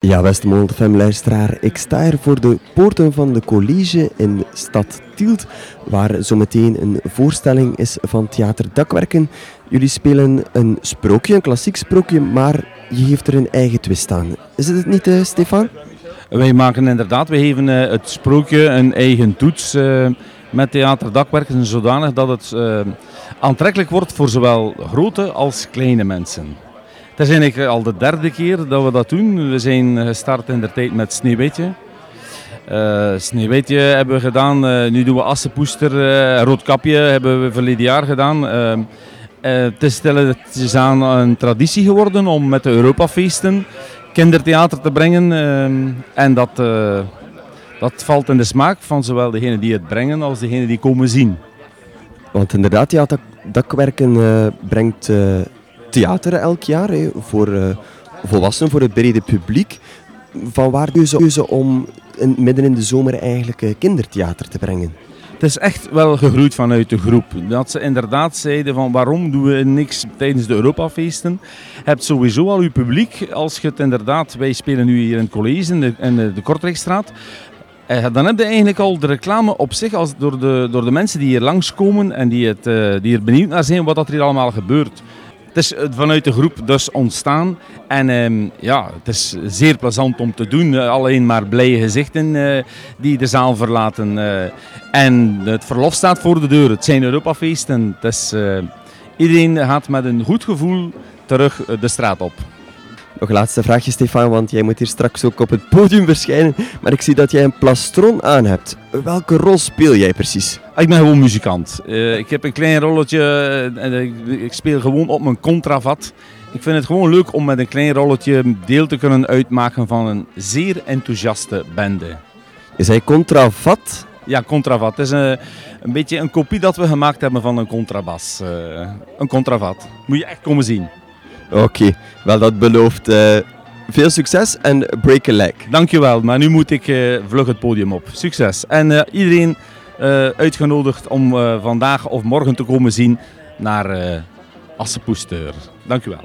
Ja, beste Moldfem-luisteraar, ik sta hier voor de poorten van de college in stad Tielt, waar zometeen een voorstelling is van Theater Dakwerken. Jullie spelen een sprookje, een klassiek sprookje, maar je geeft er een eigen twist aan. Is het niet, eh, Stefan? Wij maken inderdaad, we geven eh, het sprookje een eigen toets eh, met Theater Dakwerken, zodanig dat het aantrekkelijk wordt voor zowel grote als kleine mensen. Het is eigenlijk al de derde keer dat we dat doen. We zijn gestart in de tijd met Sneeuwwitje. Eh Sneeuwwitje hebben we gedaan, eh, nu doen we Assenpoester, eh Roodkapje hebben we verleden jaar gedaan. Eh, eh, het is aan een traditie geworden om met de Europafeesten kindertheater te brengen. eh, en dat, eh, dat valt in de smaak van zowel degenen die het brengen als degenen die komen zien. Want inderdaad, ja, dak, Dakwerken eh, brengt eh, theater elk jaar hè, voor eh, volwassenen, voor het brede publiek. Van waar keuze om in, midden in de zomer eigenlijk eh, kindertheater te brengen? Het is echt wel gegroeid vanuit de groep. Dat ze inderdaad zeiden van waarom doen we niks tijdens de Europafeesten. Je hebt sowieso al uw publiek. Als je het inderdaad, wij spelen nu hier in het college in de, in de, Kortrijkstraat. Eh, dan heb je eigenlijk al de reclame op zich als door, de, door de mensen die hier langskomen en die, het, die er benieuwd naar zijn wat er hier allemaal gebeurt. Het is eh, vanuit de groep dus ontstaan. En ehm, ja, het is zeer plezant om te doen. Eh, alleen maar blije gezichten eh, die de zaal verlaten. en het verlof staat voor de deur. Het zijn Europafeesten. Is, iedereen gaat met een goed gevoel terug de straat op. Nog een laatste vraagje, Stefan, want jij moet hier straks ook op het podium verschijnen. Maar ik zie dat jij een plastron aan hebt. Welke rol speel jij precies? Ah, Ik ben gewoon muzikant. Eh, ik heb een klein rolletje eh, en ik, ik speel gewoon op mijn contravat. Ik vind het gewoon leuk om met een klein rolletje deel te kunnen uitmaken van een zeer enthousiaste bende. Je zei contravat. Ja, contravat. Het is een, een beetje een kopie dat we gemaakt hebben van een contrabas. eh, een contravat. Moet je echt komen zien. Oké, wel dat belooft eh, veel succes en break a leg. Dankjewel, maar nu moet ik eh, vlug het podium op. Succes. En eh, iedereen uitgenodigd om vandaag of morgen te komen zien naar Assepoester. Dankjewel.